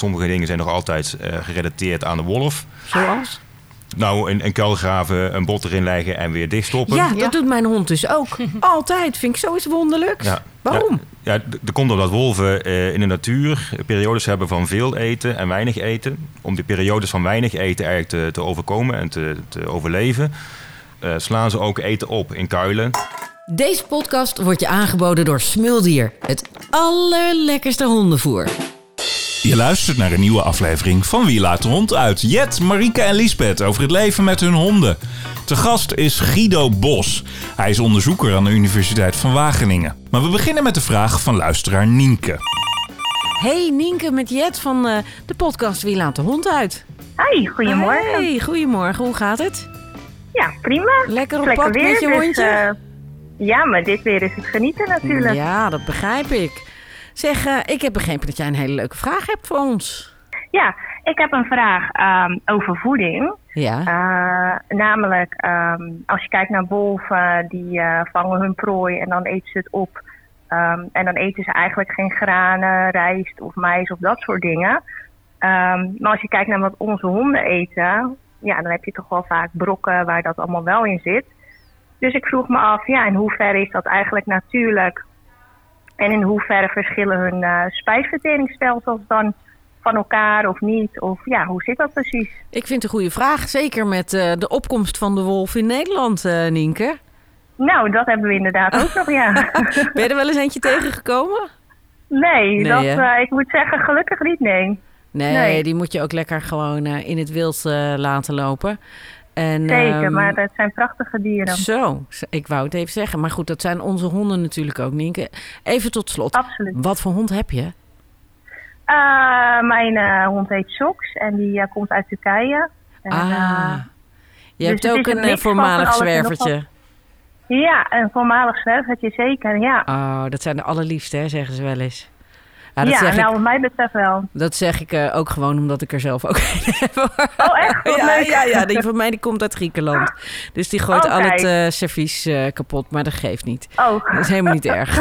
Sommige dingen zijn nog altijd uh, gerelateerd aan de wolf. Zoals? Nou, een, een kuil graven, een bot erin leggen en weer dichtstoppen. Ja, dat doet mijn hond dus ook. Altijd. Vind ik zoiets wonderlijks. Ja. Waarom? Ja, ja, er komt omdat wolven uh, in de natuur periodes hebben van veel eten en weinig eten. Om die periodes van weinig eten eigenlijk te, te overkomen en te, te overleven, uh, slaan ze ook eten op in kuilen. Deze podcast wordt je aangeboden door Smuldier. Het allerlekkerste hondenvoer. Je luistert naar een nieuwe aflevering van Wie laat de hond uit? Jet, Marike en Liesbeth over het leven met hun honden. Te gast is Guido Bos. Hij is onderzoeker aan de Universiteit van Wageningen. Maar we beginnen met de vraag van luisteraar Nienke. Hey Nienke met Jet van uh, de podcast Wie laat de hond uit? Hi, goedemorgen. Hey, goedemorgen. Hoe gaat het? Ja, prima. Lekker op pad met je dus, hondje? Uh, ja, maar dit weer is het genieten natuurlijk. Ja, dat begrijp ik. Zeg, uh, ik heb begrepen dat jij een hele leuke vraag hebt voor ons. Ja, ik heb een vraag um, over voeding. Ja. Uh, namelijk, um, als je kijkt naar wolven, die uh, vangen hun prooi en dan eten ze het op. Um, en dan eten ze eigenlijk geen granen, rijst of mais of dat soort dingen. maar als je kijkt naar wat onze honden eten, ja, dan heb je toch wel vaak brokken waar dat allemaal wel in zit. Dus ik vroeg me af, ja, in hoeverre is dat eigenlijk natuurlijk en in hoeverre verschillen hun uh, spijsverteringsstelsels dan van elkaar of niet? Of ja, hoe zit dat precies? Ik vind het een goede vraag. Zeker met uh, de opkomst van de wolf in Nederland, uh, Nienke. Nou, dat hebben we inderdaad ook nog, ja. Ben je er wel eens eentje tegengekomen? Nee, nee dat, uh, ik moet zeggen gelukkig niet, nee. Nee, nee. die moet je ook lekker gewoon in het wild laten lopen. En, Zeker, um, maar het zijn prachtige dieren. Zo, ik wou het even zeggen. Maar goed, dat zijn onze honden natuurlijk ook, Nienke. Even tot slot. Absoluut. Wat voor hond heb je? Uh, mijn uh, hond heet Sox en die uh, komt uit Turkije. En, ah, je dus hebt ook een, een voormalig zwervertje. Ja, een voormalig zwervertje, zeker, ja. Oh, dat zijn de allerliefste, hè, zeggen ze wel eens. Ja, dat ja nou, wat mij betreft wel. Dat zeg ik uh, ook gewoon omdat ik er zelf ook een heb. Oh, echt? ja, ja, ja, die van mij die komt uit Griekenland. Dus die gooit oh, al het uh, servies uh, kapot, maar dat geeft niet. Oh. Dat is helemaal niet erg.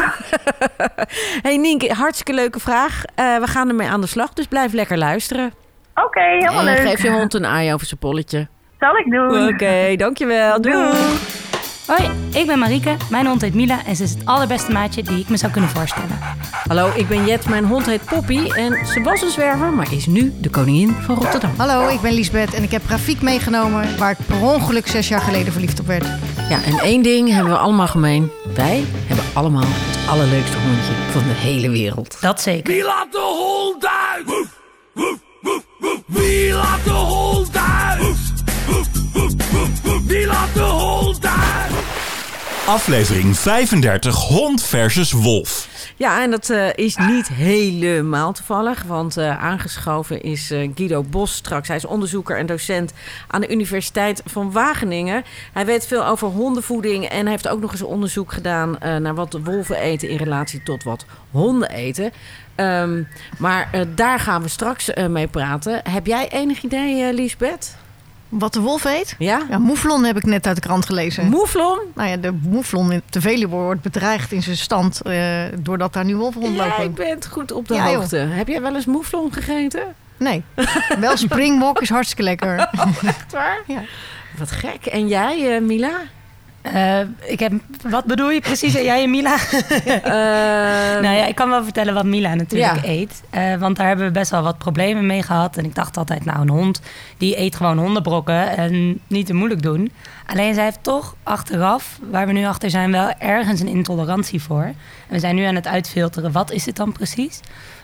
hey Nienke, hartstikke leuke vraag. we gaan ermee aan de slag, dus blijf lekker luisteren. Oké, okay, helemaal leuk. Geef je hond een aai over zijn polletje. Zal ik doen. Oké, okay, dankjewel. Doei. Doei. Hoi, ik ben Marieke. Mijn hond heet Mila en ze is het allerbeste maatje die ik me zou kunnen voorstellen. Hallo, ik ben Jet. Mijn hond heet Poppy en ze was een zwerver, maar is nu de koningin van Rotterdam. Hallo, ik ben Liesbeth en ik heb Rafiek meegenomen waar ik per ongeluk zes jaar geleden verliefd op werd. Ja, en één ding hebben we allemaal gemeen. Wij hebben allemaal het allerleukste hondje van de hele wereld. Dat zeker. Wie laat de hond uit? Woef, woef, woef, woef. Wie laat de hond uit? Woef, woef, woef, woef. Wie laat de hond uit? Aflevering 35 Hond versus Wolf. Ja, en dat uh, is niet helemaal toevallig, want uh, aangeschoven is uh, Guido Bos straks. Hij is onderzoeker en docent aan de Universiteit van Wageningen. Hij weet veel over hondenvoeding en heeft ook nog eens onderzoek gedaan naar wat wolven eten in relatie tot wat honden eten. Um, maar daar gaan we straks mee praten. Heb jij enig idee, Liesbeth? Wat de wolf eet? Ja? ja? Mouflon heb ik net uit de krant gelezen. Mouflon? Nou ja, de mouflon in de Veluwe wordt bedreigd in zijn stand... Uh, doordat daar nu wolven rondlopen. Jij bent goed op de ja, hoogte. Joh. Heb jij wel eens mouflon gegeten? Nee. wel springbok is hartstikke lekker. Oh, echt waar? Ja. Wat gek. En jij, uh, Mila? Uh, ik heb, wat bedoel je precies? Jij en Mila? uh, nou ja, ik kan wel vertellen wat Mila natuurlijk ja. eet. Uh, want daar hebben we best wel wat problemen mee gehad. En ik dacht altijd, nou, een hond die eet gewoon hondenbrokken en niet te moeilijk doen. Alleen zij heeft toch achteraf, waar we nu achter zijn, wel ergens een intolerantie voor. En we zijn nu aan het uitfilteren, wat is het dan precies?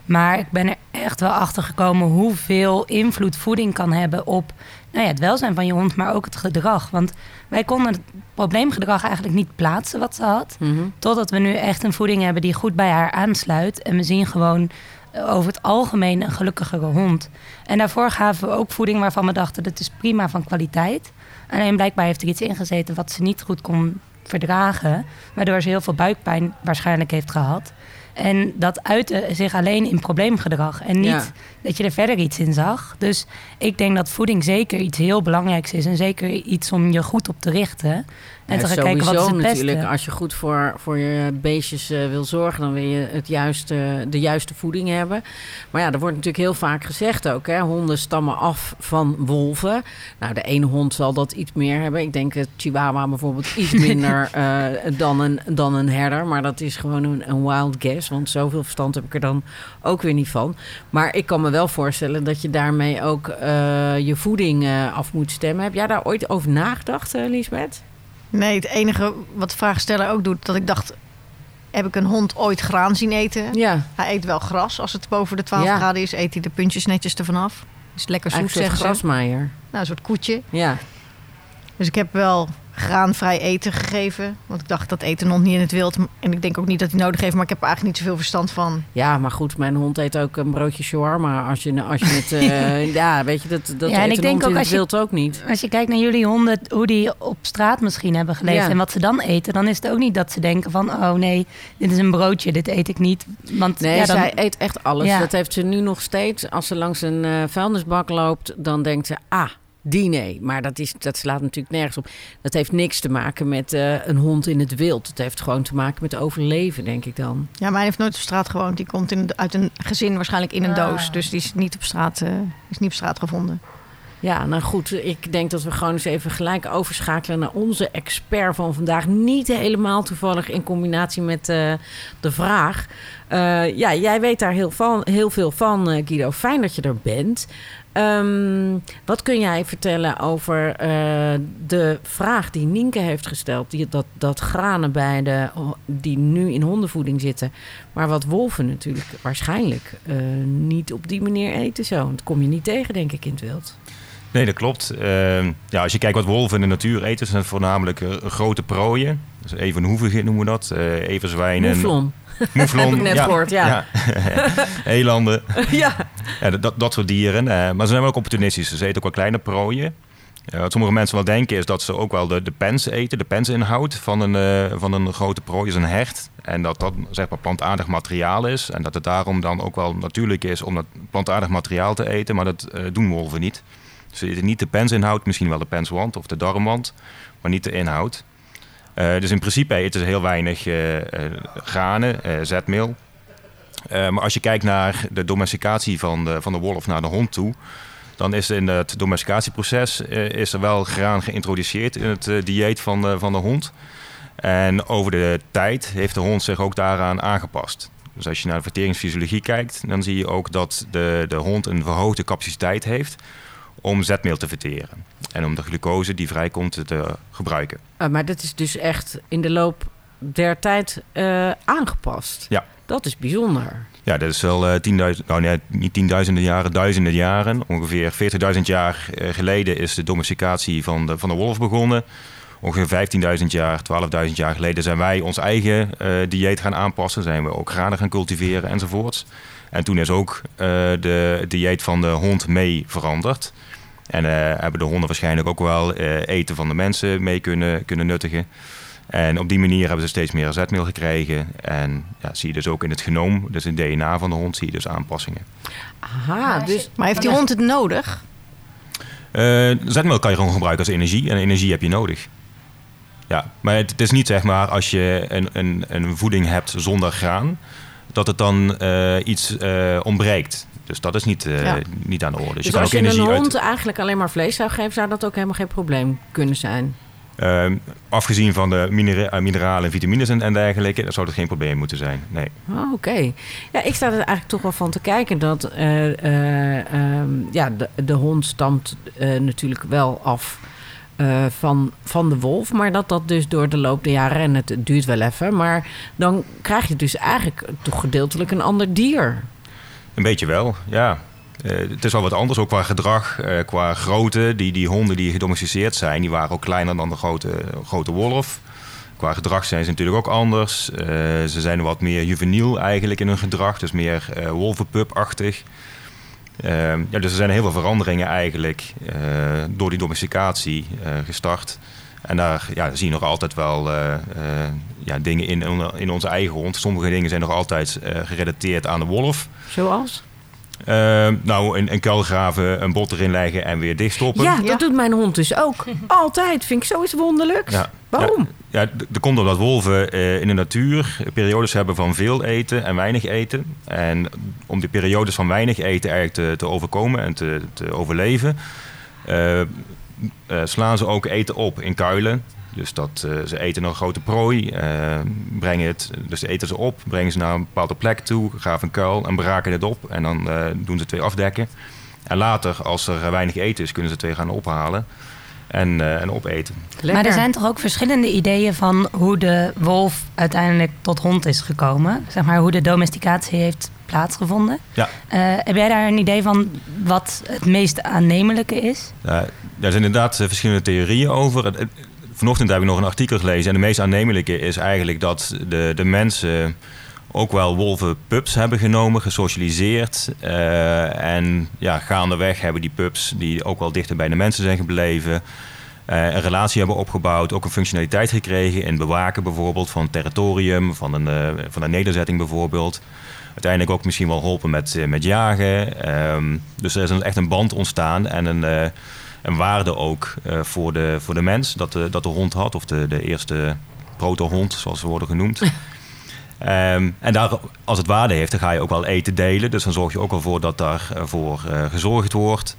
Maar ik ben er echt wel achter gekomen hoeveel invloed voeding kan hebben op nou ja, het welzijn van je hond, maar ook het gedrag. Want wij konden het probleemgedrag eigenlijk niet plaatsen wat ze had. Mhm. Totdat we nu echt een voeding hebben die goed bij haar aansluit. En we zien gewoon eh, over het algemeen een gelukkigere hond. En daarvoor gaven we ook voeding waarvan we dachten dat is prima van kwaliteit. Alleen blijkbaar heeft er iets ingezeten wat ze niet goed kon verdragen. Waardoor ze heel veel buikpijn waarschijnlijk heeft gehad. En dat uitte zich alleen in probleemgedrag. En niet dat je er verder iets in zag. Dus ik denk dat voeding zeker iets heel belangrijks is. En zeker iets om je goed op te richten. En te gaan kijken wat is het beste. natuurlijk. Als je goed voor, voor je beestjes uh, wil zorgen, dan wil je het juiste, de juiste voeding hebben. Maar ja, er wordt natuurlijk heel vaak gezegd ook: hè, honden stammen af van wolven. Nou, de ene hond zal dat iets meer hebben. Ik denk het Chihuahua bijvoorbeeld iets minder uh, dan, een, dan een herder. Maar dat is gewoon een, een wild guess. Want zoveel verstand heb ik er dan ook weer niet van. Maar ik kan me wel voorstellen dat je daarmee ook uh, je voeding af moet stemmen. Heb jij daar ooit over nagedacht, Lisbeth? Nee, het enige wat de vraagsteller ook doet, dat ik dacht... heb ik een hond ooit graan zien eten? Ja. Hij eet wel gras. Als het boven de 12 graden is, eet hij de puntjes netjes ervan af. Is lekker zoet, zeggen een grasmaaier. Nou, een soort koetje. Ja. Dus ik heb wel graanvrij eten gegeven. Want ik dacht, dat eten nog niet in het wild. En ik denk ook niet dat hij nodig heeft, maar ik heb er eigenlijk niet zoveel verstand van. Ja, maar goed, mijn hond eet ook een broodje shawarma. Als je, als je het... Uh, ja, weet je, dat, dat ja, en ik denk ook, in het wild ook niet. Als je kijkt naar jullie honden, hoe die op straat misschien hebben geleefd... en wat ze dan eten, dan is het ook niet dat ze denken van... oh nee, dit is een broodje, dit eet ik niet. Want, nee, ja, dan... zij eet echt alles. Dat heeft ze nu nog steeds. Als ze langs een uh, vuilnisbak loopt, dan denkt ze... ah, diner. Maar dat, is, dat slaat natuurlijk nergens op. Dat heeft niks te maken met uh, een hond in het wild. Het heeft gewoon te maken met overleven, denk ik dan. Ja, maar hij heeft nooit op straat gewoond. Die komt in, uit een gezin waarschijnlijk in een ah. doos. Dus die is niet op straat, uh, is niet op straat gevonden. Ja, nou goed, ik denk dat we gewoon eens even gelijk overschakelen naar onze expert van vandaag. Niet helemaal toevallig in combinatie met uh, de vraag. Uh, ja, jij weet daar heel, van, heel veel van, uh, Guido. Fijn dat je er bent. Um, wat kun jij vertellen over uh, de vraag die Nienke heeft gesteld? Die, dat, dat granen bij de, die nu in hondenvoeding zitten. Maar wat wolven natuurlijk waarschijnlijk uh, niet op die manier eten zo. Dat kom je niet tegen, denk ik, in het wild. Nee, dat klopt. Uh, ja, als je kijkt wat wolven in de natuur eten, zijn het voornamelijk grote prooien. Dus even hoevig noemen we dat. everzwijnen. Moeflon. Moeflon. Heb ik net ja, gehoord, ja. ja. Elanden. ja. ja dat, dat soort dieren. Uh, maar ze zijn ook opportunistisch. Ze eten ook wel kleine prooien. Uh, wat sommige mensen wel denken is dat ze ook wel de, de pens eten, de pensinhoud van een, uh, van een grote prooi is een hecht. En dat dat zeg maar plantaardig materiaal is. En dat het daarom dan ook wel natuurlijk is om dat plantaardig materiaal te eten. Maar dat doen wolven niet. Ze eten niet de pensinhoud, misschien wel de penswand of de darmwand, maar niet de inhoud. Uh, dus in principe eten ze heel weinig uh, granen, zetmeel. maar als je kijkt naar de domesticatie van de, van de wolf naar de hond toe, dan is in het domesticatieproces is er wel graan geïntroduceerd in het dieet van de, van de hond. En over de tijd heeft de hond zich ook daaraan aangepast. Dus als je naar de verteringsfysiologie kijkt, dan zie je ook dat de, de hond een verhoogde capaciteit heeft om zetmeel te verteren. En om de glucose die vrijkomt te gebruiken. Uh, maar dat is dus echt in de loop der tijd uh, aangepast. Ja. Dat is bijzonder. Ja, dat is wel uh, tienduizend, nou nee, niet tienduizenden jaren, duizenden jaren. Ongeveer 40.000 jaar geleden is de domesticatie van de, van de wolf begonnen. Ongeveer 15.000 jaar, 12.000 jaar geleden zijn wij ons eigen dieet gaan aanpassen. Zijn we ook granen gaan cultiveren enzovoorts. En toen is ook de dieet van de hond mee veranderd. En uh, hebben de honden waarschijnlijk ook wel uh, eten van de mensen mee kunnen, kunnen nuttigen. En op die manier hebben ze steeds meer zetmeel gekregen. En ja, zie je dus ook in het genoom, dus in het DNA van de hond, zie je dus aanpassingen. Aha, dus... Maar heeft die hond het nodig? Uh, zetmeel kan je gewoon gebruiken als energie. En energie heb je nodig. Ja, maar het, het is niet zeg maar als je een, een, een voeding hebt zonder graan, dat het dan iets ontbreekt. Dus dat is niet, uh, niet aan de orde. Dus, dus je als je een hond eigenlijk alleen maar vlees zou geven, zou dat ook helemaal geen probleem kunnen zijn? Uh, afgezien van de minera eh, mineralen en vitamines en, en dergelijke, dan zou dat geen probleem moeten zijn. Nee. Oh, Oké. Ja, ik sta er eigenlijk toch wel van te kijken dat uh, um, ja, de, de, hond stamt natuurlijk wel af van, van de wolf. Maar dat dat dus door de loop der jaren, en het duurt wel even, maar dan krijg je dus eigenlijk toch gedeeltelijk een ander dier. Een beetje wel, ja. Uh, het is wel wat anders, ook qua gedrag, uh, qua grootte. Die, die honden die gedomesticeerd zijn, die waren ook kleiner dan de grote, grote wolf. Qua gedrag zijn ze natuurlijk ook anders. Uh, ze zijn wat meer juveniel eigenlijk in hun gedrag, dus meer wolvenpup-achtig. Ehm, ja, dus er zijn heel veel veranderingen eigenlijk door die domesticatie gestart. En daar ja, zie je nog altijd wel ja, dingen in, in onze eigen hond. Sommige dingen zijn nog altijd gerelateerd aan de wolf. Zoals? nou, een, een kuil graven, een bot erin leggen en weer dichtstoppen. Ja, dat doet mijn hond dus ook. Altijd. Vind ik zoiets wonderlijks. Ja. Waarom? Ja, er komt omdat wolven uh, in de natuur periodes hebben van veel eten en weinig eten. En om die periodes van weinig eten eigenlijk te, te overkomen en te, te overleven, uh, slaan ze ook eten op in kuilen. Dus dat ze eten een grote prooi, brengen het, dus eten ze op, brengen ze naar een bepaalde plek toe, graven een kuil en beraken het op. En dan doen ze twee afdekken. En later, als er weinig eten is, kunnen ze twee gaan ophalen en, uh, en opeten. Maar er zijn toch ook verschillende ideeën van hoe de wolf uiteindelijk tot hond is gekomen? Zeg maar hoe de domesticatie heeft plaatsgevonden. Ja. Uh, heb jij daar een idee van wat het meest aannemelijke is? Ja, daar zijn inderdaad eh, verschillende theorieën over. Vanochtend heb ik nog een artikel gelezen. En de meest aannemelijke is eigenlijk dat de, de mensen ook wel wolvenpups hebben genomen, gesocialiseerd. Uh, en ja, gaandeweg hebben die pups, die ook wel dichter bij de mensen zijn gebleven, uh, een relatie hebben opgebouwd, ook een functionaliteit gekregen in bewaken bijvoorbeeld van territorium, van een, uh, van een nederzetting bijvoorbeeld. Uiteindelijk ook misschien wel geholpen met, met jagen. Um, dus er is een, echt een band ontstaan en een, een waarde ook voor, de, voor de mens dat de, dat de hond had, of de, de eerste protohond, zoals ze worden genoemd. Ehm, en daar, als het waarde heeft, dan ga je ook wel eten delen. Dus dan zorg je ook wel voor dat daarvoor uh, gezorgd wordt.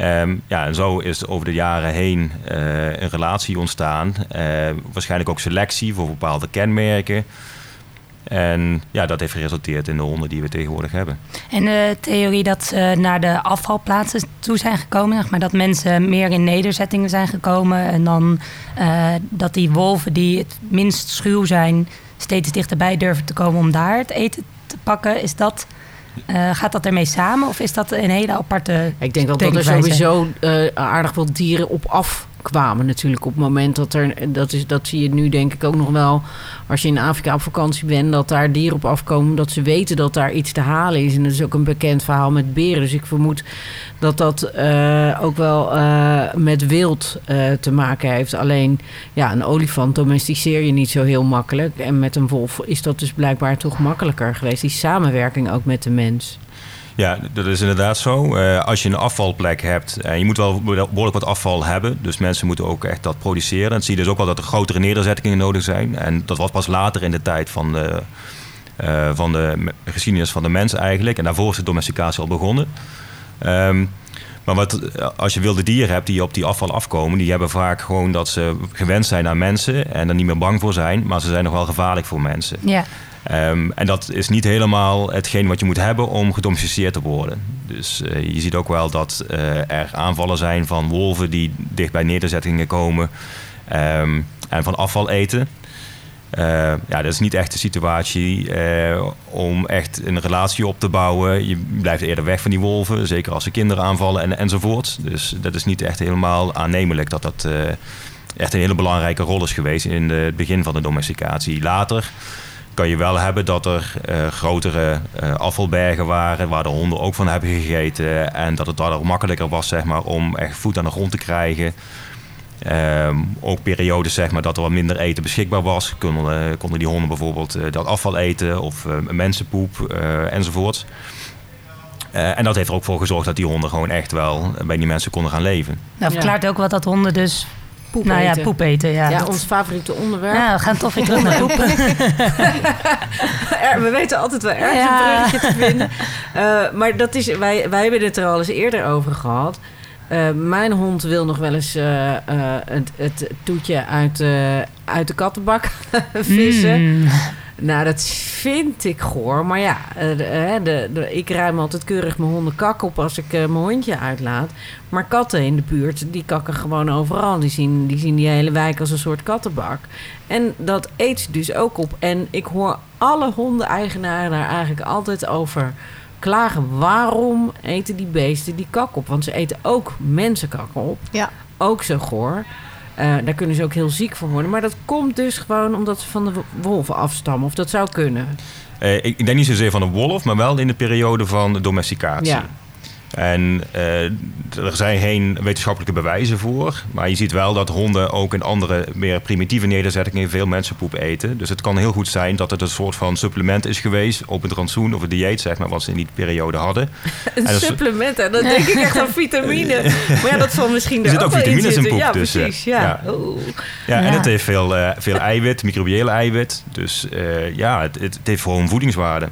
Um, ja, en zo is over de jaren heen uh, een relatie ontstaan. Uh, waarschijnlijk ook selectie voor bepaalde kenmerken. En ja, dat heeft geresulteerd in de honden die we tegenwoordig hebben. En de theorie dat ze naar de afvalplaatsen toe zijn gekomen, maar dat mensen meer in nederzettingen zijn gekomen. En dan dat die wolven die het minst schuw zijn, steeds dichterbij durven te komen om daar het eten te pakken. Is dat, uh, gaat dat ermee samen of is dat een hele aparte. Ik denk wel dat er sowieso uh, aardig veel dieren op af kwamen natuurlijk op het moment dat er... Dat, is, dat zie je nu denk ik ook nog wel als je in Afrika op vakantie bent... dat daar dieren op afkomen, dat ze weten dat daar iets te halen is. En dat is ook een bekend verhaal met beren. Dus ik vermoed dat dat uh, ook wel uh, met wild uh, te maken heeft. Alleen, ja, een olifant domesticeer je niet zo heel makkelijk. En met een wolf is dat dus blijkbaar toch makkelijker geweest. Die samenwerking ook met de mens. Ja, dat is inderdaad zo. Uh, als je een afvalplek hebt, en je moet wel behoorlijk wat afval hebben. Dus mensen moeten ook echt dat produceren. Dan zie je dus ook wel dat er grotere nederzettingen nodig zijn. En dat was pas later in de tijd van de, uh, van de geschiedenis van de mens eigenlijk. En daarvoor is de domesticatie al begonnen. Um, maar wat, als je wilde dieren hebt die op die afval afkomen, die hebben vaak gewoon dat ze gewend zijn aan mensen en er niet meer bang voor zijn, maar ze zijn nog wel gevaarlijk voor mensen. Ja. Um, en dat is niet helemaal hetgeen wat je moet hebben om gedomesticeerd te worden. Dus uh, je ziet ook wel dat uh, er aanvallen zijn van wolven die dicht bij nederzettingen komen um, en van afval eten. Uh, ja, dat is niet echt de situatie om echt een relatie op te bouwen. Je blijft eerder weg van die wolven, zeker als ze kinderen aanvallen en, enzovoort. Dus dat is niet echt helemaal aannemelijk dat dat echt een hele belangrijke rol is geweest in het begin van de domesticatie. Later kan je wel hebben dat er uh, grotere uh, afvalbergen waren waar de honden ook van hebben gegeten. En dat het daardoor makkelijker was zeg maar, om echt voet aan de grond te krijgen. Um, ook periodes zeg maar, dat er wat minder eten beschikbaar was. Konden, uh, konden die honden bijvoorbeeld dat afval eten of mensenpoep enzovoort. en dat heeft er ook voor gezorgd dat die honden gewoon echt wel bij die mensen konden gaan leven. Nou, verklaart ook wat dat honden dus Poep nou eten. ja, poep eten. Ja, ja ons favoriete onderwerp. Ja, we gaan toch weer terug naar poepen. we weten altijd wel ergens ja. een bruggetje te vinden. Uh, maar dat is, wij, wij hebben het er al eens eerder over gehad. Uh, mijn hond wil nog wel eens uh, het, het, toetje uit, uit de kattenbak vissen. Mm. Nou, dat vind ik goor. Maar ja, de, de, de, ik ruim altijd keurig mijn honden kak op als ik uh, mijn hondje uitlaat. Maar katten in de buurt, die kakken gewoon overal. Die zien, die zien die hele wijk als een soort kattenbak. En dat eet ze dus ook op. En ik hoor alle hondeneigenaren daar eigenlijk altijd over klagen. Waarom eten die beesten die kak op? Want ze eten ook mensenkakken op. Ja. Ook zo goor. Uh, daar kunnen ze ook heel ziek van worden. Maar dat komt dus gewoon omdat ze van de wolven afstammen. Of dat zou kunnen. Uh, ik, denk niet zozeer van de wolf, maar wel in de periode van domesticatie. Ja. En uh, er zijn geen wetenschappelijke bewijzen voor. Maar je ziet wel dat honden ook in andere, meer primitieve nederzettingen veel mensenpoep eten. Dus het kan heel goed zijn dat het een soort van supplement is geweest op het rantsoen of het dieet, zeg maar, wat ze in die periode hadden. een en supplement, hè? Dan denk ik echt aan vitamine. Maar ja, dat zal misschien er, er ook, vitamines in poep. Ja, dus, precies. Ja. Ja. ja. en het heeft veel, uh, veel eiwit, microbiële eiwit. Dus uh, ja, het, het heeft gewoon voedingswaarde.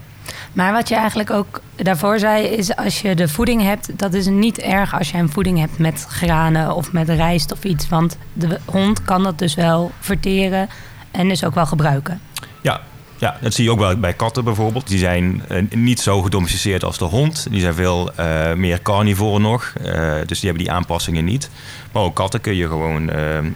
Maar wat je eigenlijk ook daarvoor zei, is als je de voeding hebt, dat is niet erg als je een voeding hebt met granen of met rijst of iets. Want de hond kan dat dus wel verteren en dus ook wel gebruiken. Ja, ja, dat zie je ook wel bij katten bijvoorbeeld. Die zijn uh, niet zo gedomesticeerd als de hond. Die zijn veel uh, meer carnivoren nog. Uh, dus die hebben die aanpassingen niet. Maar ook katten kun je gewoon een,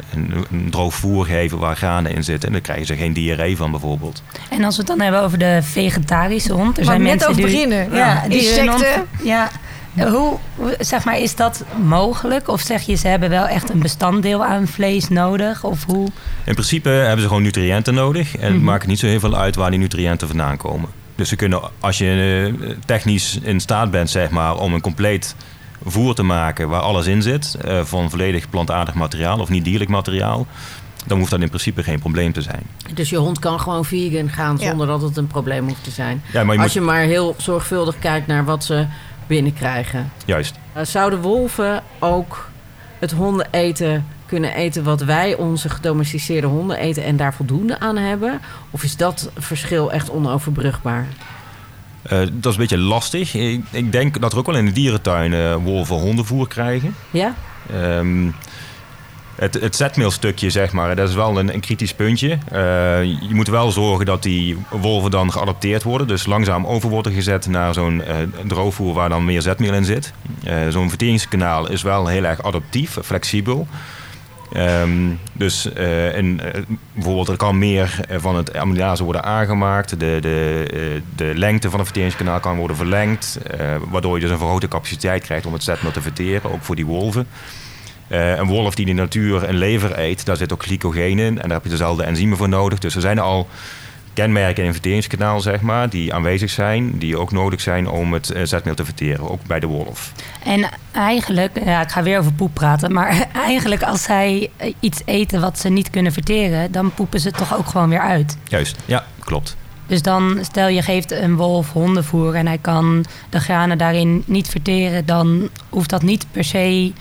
een, droog voer geven waar granen in zitten. En dan krijgen ze geen diarree van bijvoorbeeld. En als we het dan hebben over de vegetarische hond. Er maar zijn mensen die, beginnen. Ja, ja die insecten. ja, hoe, zeg maar, is dat mogelijk? Of zeg je, ze hebben wel echt een bestanddeel aan vlees nodig? Of hoe? In principe hebben ze gewoon nutriënten nodig. En het mhm. maakt niet zo heel veel uit waar die nutriënten vandaan komen. Dus ze kunnen, als je eh, technisch in staat bent, zeg maar, om een compleet voer te maken waar alles in zit, eh, van volledig plantaardig materiaal of niet dierlijk materiaal, dan hoeft dat in principe geen probleem te zijn. Dus je hond kan gewoon vegan gaan zonder dat het een probleem hoeft te zijn. Ja, maar Als je maar heel zorgvuldig kijkt naar wat ze binnenkrijgen. Juist. Uh, zouden wolven ook het honden eten kunnen eten wat wij onze gedomesticeerde honden eten en daar voldoende aan hebben? Of is dat verschil echt onoverbrugbaar? Uh, dat is een beetje lastig. Ik, ik, denk dat er ook wel in de dierentuin uh, wolven hondenvoer krijgen. Ja? Um, het, het zetmeelstukje, zeg maar, dat is wel een, een kritisch puntje. Uh, je moet wel zorgen dat die wolven dan geadapteerd worden. Dus langzaam over worden gezet naar zo'n uh, droogvoer waar dan meer zetmeel in zit. Uh, zo'n verteringskanaal is wel heel erg adaptief, flexibel. Um, dus in, bijvoorbeeld er kan meer van het amylase worden aangemaakt. De, de, de lengte van het verteringskanaal kan worden verlengd. waardoor je dus een verhoogde capaciteit krijgt om het zetmeel te verteren, ook voor die wolven. Uh, een wolf die in de natuur een lever eet, daar zit ook glycogeen in. En daar heb je dezelfde enzymen voor nodig. Dus er zijn al kenmerken in het verteringskanaal, zeg maar, die aanwezig zijn, die ook nodig zijn om het uh, zetmeel te verteren, ook bij de wolf. En eigenlijk, ja, ik ga weer over poep praten, maar eigenlijk als zij iets eten wat ze niet kunnen verteren, dan poepen ze het toch ook gewoon weer uit. Juist, ja, klopt. Dus dan stel je geeft een wolf hondenvoer en hij kan de granen daarin niet verteren, dan hoeft dat niet per se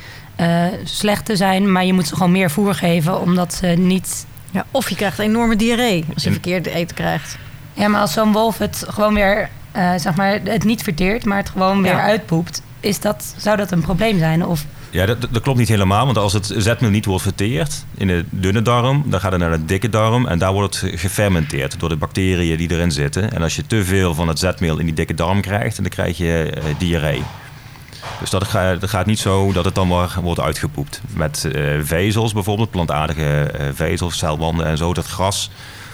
uh, slecht te zijn. Maar je moet ze gewoon meer voer geven, omdat ze niet... Ja, of je krijgt enorme diarree als je verkeerd eten krijgt. Ja, maar als zo'n wolf het gewoon weer, uh, zeg maar, het niet verteert, maar het gewoon weer uitpoept, is dat, zou dat een probleem zijn? Of... Ja, dat, dat, klopt niet helemaal. Want als het zetmeel niet wordt verteerd in de dunne darm, dan gaat het naar de dikke darm. En daar wordt het gefermenteerd door de bacteriën die erin zitten. En als je te veel van het zetmeel in die dikke darm krijgt, dan krijg je uh, diarree. Dus dat, gaat, gaat niet zo dat het dan maar wordt uitgepoept. Met uh, vezels bijvoorbeeld, plantaardige uh, vezels, celwanden en zo, dat gras.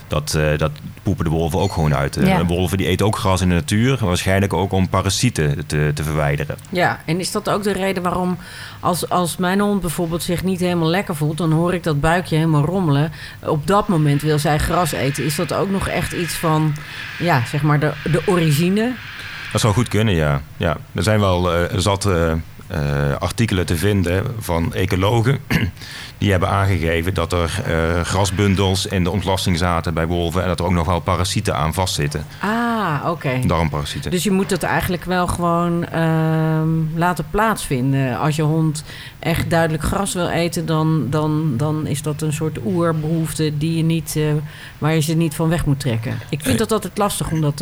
Dat, uh, dat poepen de wolven ook gewoon uit. Ja. De wolven die eten ook gras in de natuur. Waarschijnlijk ook om parasieten te, te verwijderen. Ja, en is dat ook de reden waarom als, als mijn hond bijvoorbeeld zich niet helemaal lekker voelt... dan hoor ik dat buikje helemaal rommelen. Op dat moment wil zij gras eten. Is dat ook nog echt iets van, ja, zeg maar de, de origine? Dat zou goed kunnen, ja. ja. Er zijn wel uh, zat uh, artikelen te vinden van ecologen. Die hebben aangegeven dat er grasbundels in de ontlasting zaten bij wolven. En dat er ook nog wel parasieten aan vastzitten. Ah, oké. Okay. Darmparasieten. Dus je moet dat eigenlijk wel gewoon ehm, laten plaatsvinden. Als je hond echt duidelijk gras wil eten, dan, dan, dan is dat een soort oerbehoefte die je niet, waar je ze niet van weg moet trekken. Ik vind dat altijd lastig om dat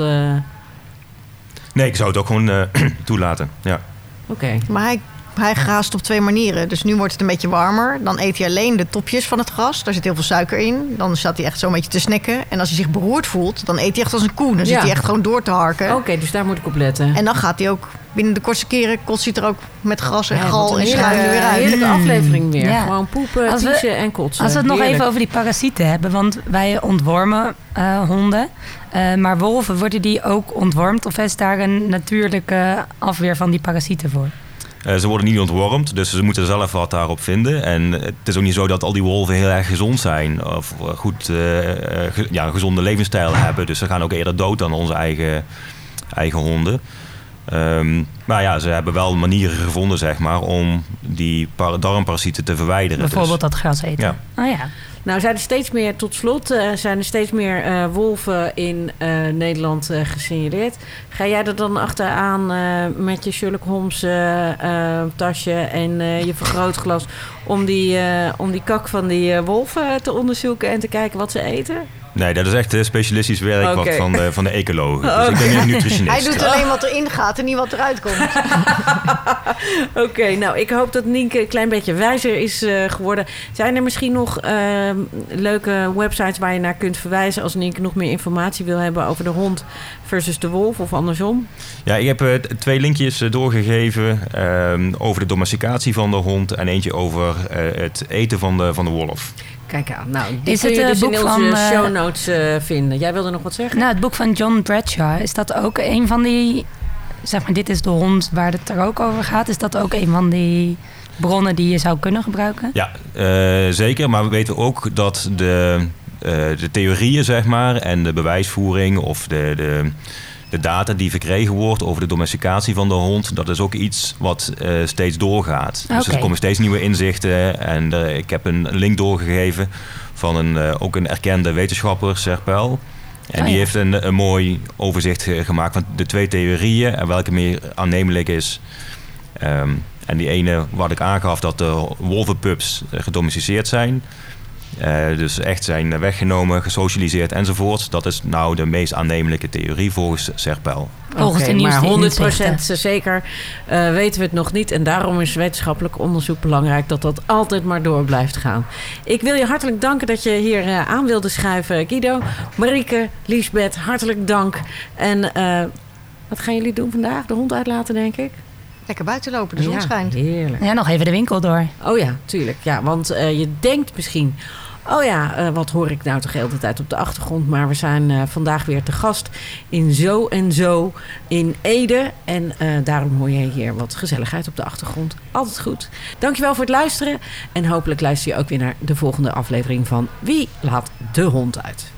Nee, ik zou het ook gewoon uh, toelaten. Ja. Oké. Maar hij, hij graast op twee manieren. Dus nu wordt het een beetje warmer. Dan eet hij alleen de topjes van het gras. Daar zit heel veel suiker in. Dan staat hij echt zo'n beetje te snacken. En als hij zich beroerd voelt, dan eet hij echt als een koe. Dan zit hij echt gewoon door te harken. Oké, dus daar moet ik op letten. En dan gaat hij ook binnen de kortste keren kotst hij er ook met gras en gal en schuim weer uit. Heerlijke aflevering weer. Ja. Gewoon poepen, tiezen en kotsen. Als we het nog even over die parasieten hebben. Want wij ontwormen uh, honden. Uh, maar wolven, worden die ook ontwormd? Of is daar een natuurlijke afweer van die parasieten voor? Uh, ze worden niet ontwormd, dus ze moeten zelf wat daarop vinden. En het is ook niet zo dat al die wolven heel erg gezond zijn of goed uh, ja, een gezonde levensstijl hebben. Dus ze gaan ook eerder dood dan onze eigen, eigen honden. Ehm, maar ja, ze hebben wel manieren gevonden, zeg maar, om die darmparasieten te verwijderen. Bijvoorbeeld dus. dat gras eten. Ja. Oh ja. Nou, zijn er steeds meer, tot slot, uh, zijn er steeds meer uh, wolven in uh, Nederland gesignaleerd. Ga jij er dan achteraan met je Sherlock Holmes tasje en je vergrootglas om die, om die kak van die wolven te onderzoeken en te kijken wat ze eten? Nee, dat is echt uh, specialistisch werk wat van, de, van de ecologen. Dus ik ben een nutritionist. Hij doet alleen wat erin gaat en niet wat eruit komt. Oké, nou ik hoop dat Nienke een klein beetje wijzer is uh, geworden. Zijn er misschien nog uh, leuke websites waar je naar kunt verwijzen... als Nienke nog meer informatie wil hebben over de hond versus de wolf of andersom? Ja, ik heb uh, twee linkjes doorgegeven ehm, over de domesticatie van de hond... en eentje over het eten van de, van de wolf. Kijk aan. Nou, dit is het je dus boek in onze van, show notes uh, vinden. Jij wilde nog wat zeggen? Nou, het boek van John Bradshaw. Is dat ook een van die... Zeg maar, dit is de hond waar het er ook over gaat. Is dat ook een van die bronnen die je zou kunnen gebruiken? Ja, uh, zeker. Maar we weten ook dat de, uh, de theorieën, zeg maar... en de bewijsvoering of de... de de data die verkregen wordt over de domesticatie van de hond, dat is ook iets wat uh, steeds doorgaat. Dus er komen steeds nieuwe inzichten. En uh, ik heb een link doorgegeven van een, uh, ook een erkende wetenschapper, Serpel. En oh, die ja. heeft een, een mooi overzicht gemaakt van de twee theorieën en welke meer aannemelijk is. Um, en die ene wat ik aangaf dat de wolvenpups gedomesticeerd zijn. Uh, dus echt zijn weggenomen, gesocialiseerd enzovoort. Dat is nou de meest aannemelijke theorie volgens Serpel. Volgens okay, de maar 100% zeker uh, weten we het nog niet. En daarom is wetenschappelijk onderzoek belangrijk dat dat altijd maar door blijft gaan. Ik wil je hartelijk danken dat je hier uh, aan wilde schuiven, Guido. Marieke, Liesbeth, hartelijk dank. En wat gaan jullie doen vandaag? De hond uitlaten, denk ik? Lekker buiten lopen, de zon ja, schijnt. Heerlijk. Ja, nog even de winkel door. Oh ja, tuurlijk. Ja, want je denkt misschien Oh ja, uh, wat hoor ik nou toch de hele tijd op de achtergrond. Maar we zijn uh, vandaag weer te gast in Zo en Zo in Ede. En uh, daarom hoor je hier wat gezelligheid op de achtergrond. Altijd goed. Dankjewel voor het luisteren. En hopelijk luister je ook weer naar de volgende aflevering van Wie laat de hond uit?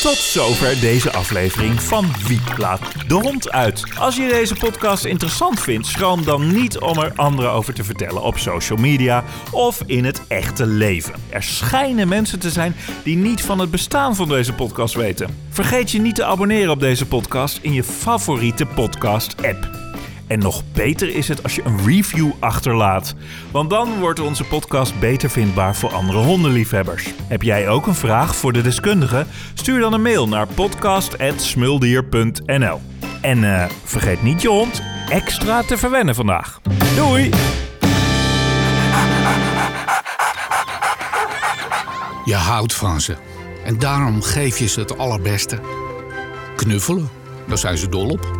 Tot zover deze aflevering van Wie laat de hond uit. Als je deze podcast interessant vindt, schroom dan niet om er anderen over te vertellen op social media of in het echte leven. Er schijnen mensen te zijn die niet van het bestaan van deze podcast weten. Vergeet je niet te abonneren op deze podcast in je favoriete podcast-app. En nog beter is het als je een review achterlaat. Want dan wordt onze podcast beter vindbaar voor andere hondenliefhebbers. Heb jij ook een vraag voor de deskundige? Stuur dan een mail naar podcast.smuldier.nl. En uh, vergeet niet je hond extra te verwennen vandaag. Doei! Je houdt van ze. En daarom geef je ze het allerbeste. Knuffelen, daar zijn ze dol op.